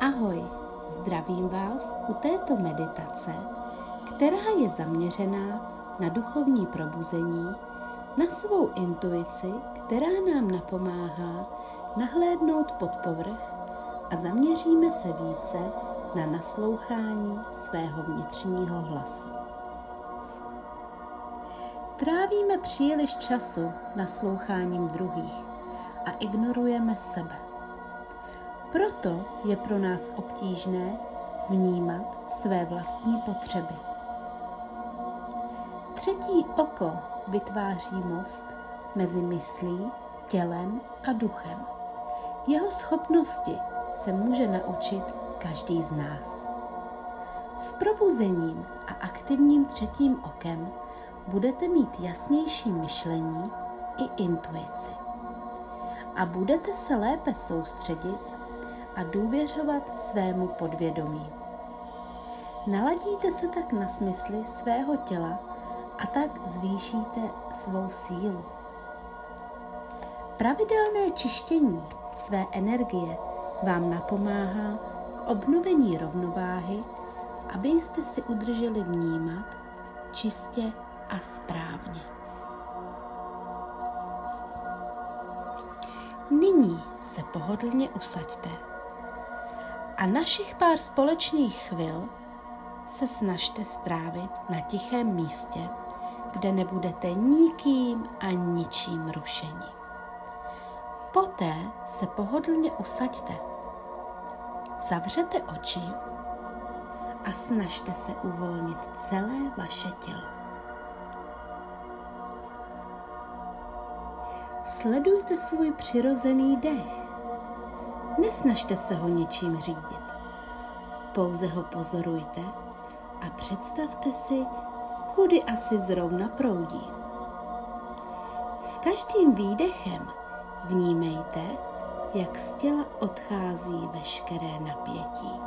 Ahoj, zdravím vás u této meditace, která je zaměřená na duchovní probuzení, na svou intuici, která nám napomáhá nahlédnout pod povrch a zaměříme se více na naslouchání svého vnitřního hlasu. Trávíme příliš času nasloucháním druhých a ignorujeme sebe. Proto je pro nás obtížné vnímat své vlastní potřeby. Třetí oko vytváří most mezi myslí, tělem a duchem. Jeho schopnosti se může naučit každý z nás. S probuzením a aktivním třetím okem budete mít jasnější myšlení i intuici. A budete se lépe soustředit a důvěřovat svému podvědomí. Naladíte se tak na smysly svého těla a tak zvýšíte svou sílu. Pravidelné čištění své energie vám napomáhá k obnovení rovnováhy, abyste si udrželi vnímat čistě a správně. Nyní se pohodlně usaďte a našich pár společných chvil se snažte strávit na tichém místě, kde nebudete nikým a ničím rušeni. Poté se pohodlně usaďte. Zavřete oči a snažte se uvolnit celé vaše tělo. Sledujte svůj přirozený dech. Nesnažte se ho ničím řídit. Pouze ho pozorujte a představte si, kudy asi zrovna proudí. S každým výdechem vnímejte, jak z těla odchází veškeré napětí.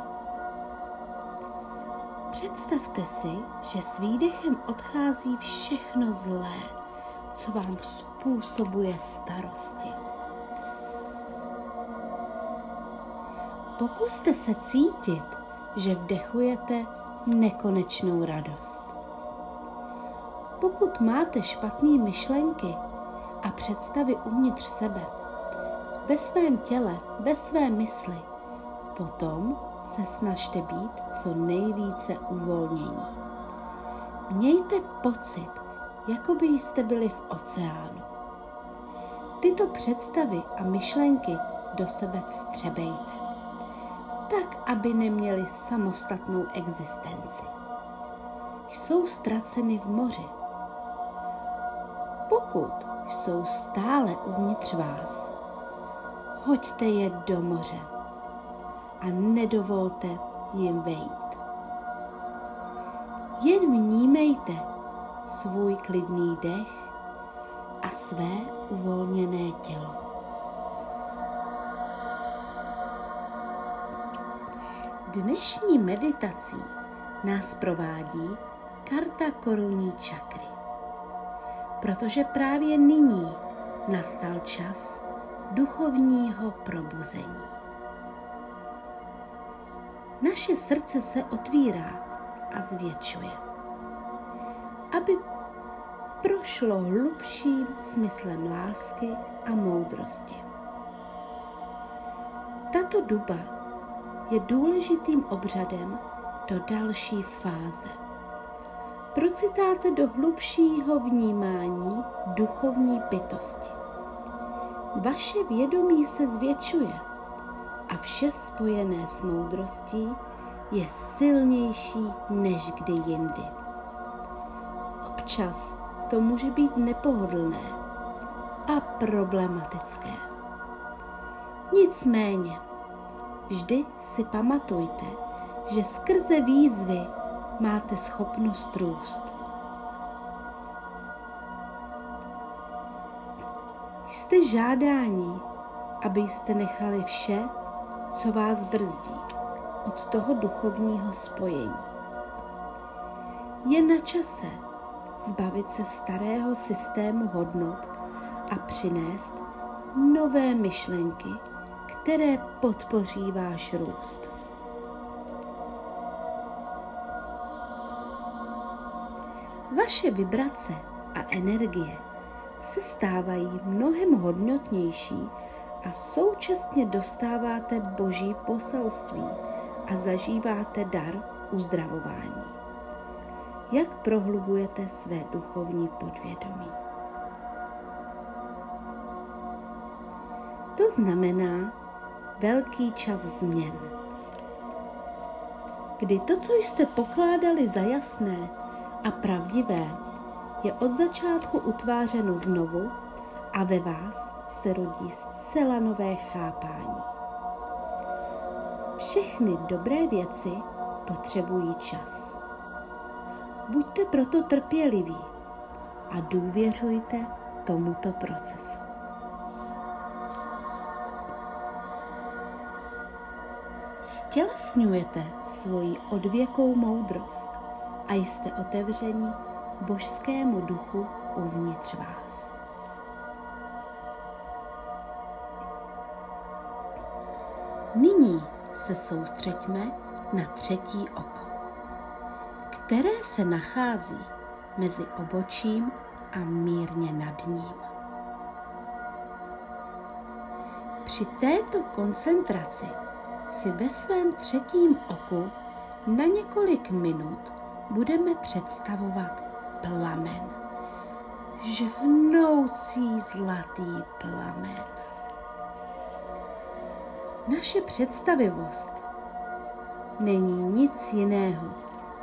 Představte si, že s výdechem odchází všechno zlé, co vám způsobuje starosti. Pokuste se cítit, že vdechujete nekonečnou radost. Pokud máte špatné myšlenky a představy uvnitř sebe, ve svém těle, ve své mysli, potom se snažte být co nejvíce uvolnění. Mějte pocit, jako by jste byli v oceánu. Tyto představy a myšlenky do sebe vstřebejte, tak, aby neměli samostatnou existenci. Jsou ztraceny v moři. Pokud jsou stále uvnitř vás, hoďte je do moře a nedovolte jim vejít. Jen vnímejte svůj klidný dech a své uvolněné tělo. Dnešní meditací nás provádí karta korunní čakry, protože právě nyní nastal čas duchovního probuzení. Naše srdce se otvírá a zvětšuje, aby prošlo hlubším smyslem lásky a moudrosti. Tato duba je důležitým obřadem do další fáze. Procitáte do hlubšího vnímání duchovní bytosti. Vaše vědomí se zvětšuje a vše spojené s moudrostí je silnější než kdy jindy. Občas to může být nepohodlné a problematické. Nicméně, vždy si pamatujte, že skrze výzvy máte schopnost růst. Jste žádání, abyste nechali vše, co vás brzdí, od toho duchovního spojení. Je na čase zbavit se starého systému hodnot a přinést nové myšlenky, které podpoří váš růst. Vaše vibrace a energie se stávají mnohem hodnotnější a současně dostáváte boží poselství a zažíváte dar uzdravování. Jak prohlubujete své duchovní podvědomí? To znamená, velký čas změn. Kdy to, co jste pokládali za jasné a pravdivé, je od začátku utvářeno znovu a ve vás se rodí zcela nové chápání. Všechny dobré věci potřebují čas. Buďte proto trpěliví a důvěřujte tomuto procesu. Stělesňujete svoji odvěkou moudrost a jste otevření božskému duchu uvnitř vás. Nyní se soustřeďme na třetí oko, které se nachází mezi obočím a mírně nad ním. Při této koncentraci si ve svém třetím oku na několik minut budeme představovat plamen. Žhnoucí zlatý plamen. Naše představivost není nic jiného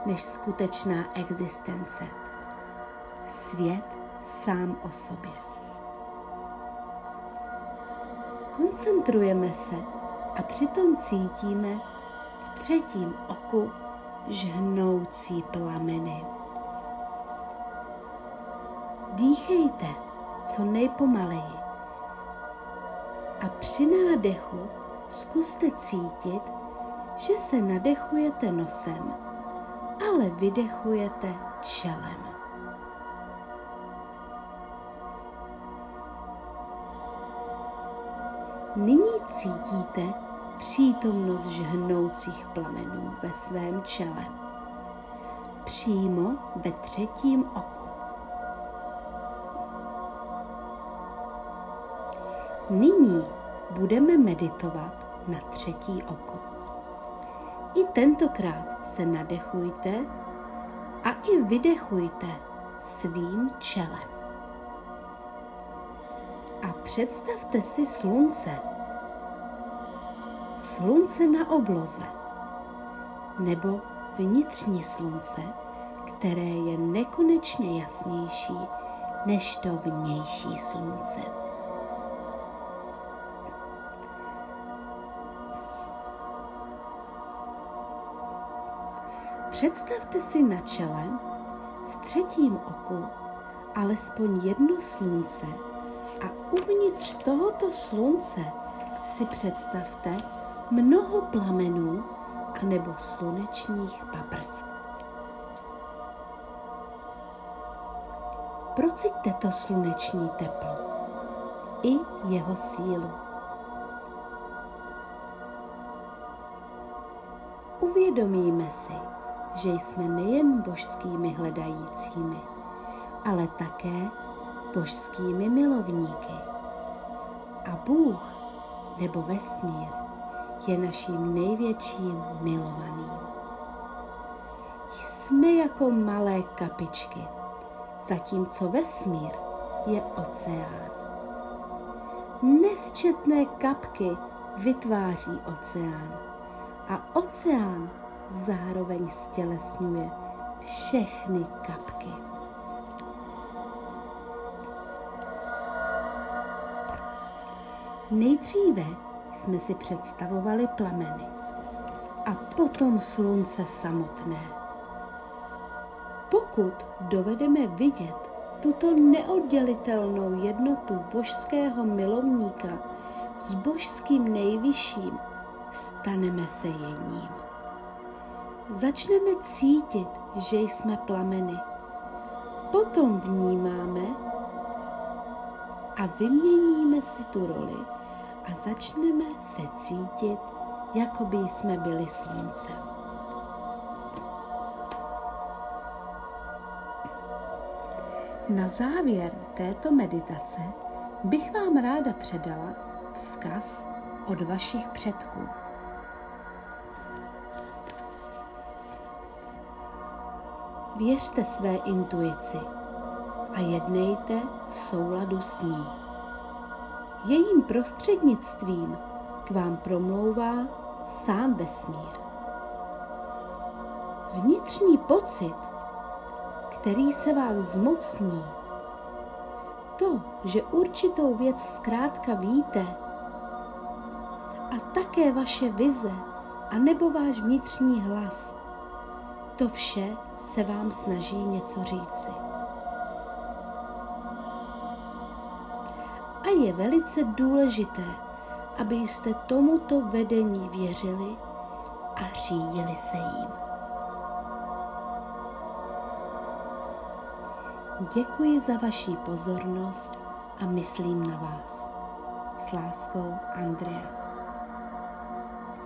než skutečná existence. Svět sám o sobě. Koncentrujeme se a přitom cítíme v třetím oku žhnoucí plameny. Dýchejte co nejpomaleji a při nádechu zkuste cítit, že se nadechujete nosem, ale vydechujete čelem. Nyní cítíte přítomnost žhnoucích plamenů ve svém čele, přímo ve třetím oku. Nyní budeme meditovat na třetí oko. I tentokrát se nadechujte a i vydechujte svým čelem. A představte si slunce. Slunce na obloze. Nebo vnitřní slunce, které je nekonečně jasnější než to vnější slunce. Představte si na čele v třetím oku alespoň jedno slunce a uvnitř tohoto slunce si představte mnoho plamenů anebo slunečních paprsků. Prociťte to sluneční teplo i jeho sílu. Uvědomíme si, že jsme nejen božskými hledajícími, ale také božskými milovníky. A Bůh nebo vesmír je naším největším milovaným. Jsme jako malé kapičky, zatímco vesmír je oceán. Nesčetné kapky vytváří oceán a oceán zároveň stělesňuje všechny kapky. Nejdříve jsme si představovali plameny a potom slunce samotné. Pokud dovedeme vidět tuto neoddělitelnou jednotu božského milovníka s božským nejvyšším, staneme se jedním začneme cítit, že jsme plameny. Potom vnímáme a vyměníme si tu roli a začneme se cítit, jako by jsme byli slunce. Na závěr této meditace bych vám ráda předala vzkaz od vašich předků. Věřte své intuici a jednejte v souladu s ní. Jejím prostřednictvím k vám promlouvá sám vesmír. Vnitřní pocit, který se vás zmocní, to, že určitou věc zkrátka víte, a také vaše vize, anebo váš vnitřní hlas, to vše se vám snaží něco říci. Je velice důležité, abyste tomuto vedení věřili a řídili se jím. Děkuji za vaši pozornost a myslím na vás. S láskou Andrea.